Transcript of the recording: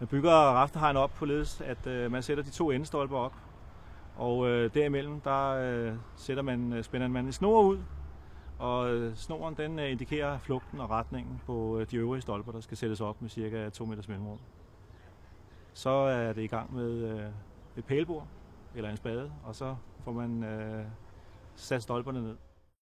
Man bygger rafterhegn op på ledes, at øh, man sætter de to endestolper op, og øh, derimellem der øh, sætter man, øh, spænder man en snor ud, og øh, snoren den øh, indikerer flugten og retningen på øh, de øvrige stolper, der skal sættes op med cirka 2 meters mellemrum. Så er det i gang med øh, et pælbord eller en spade, og så får man øh, sat stolperne ned.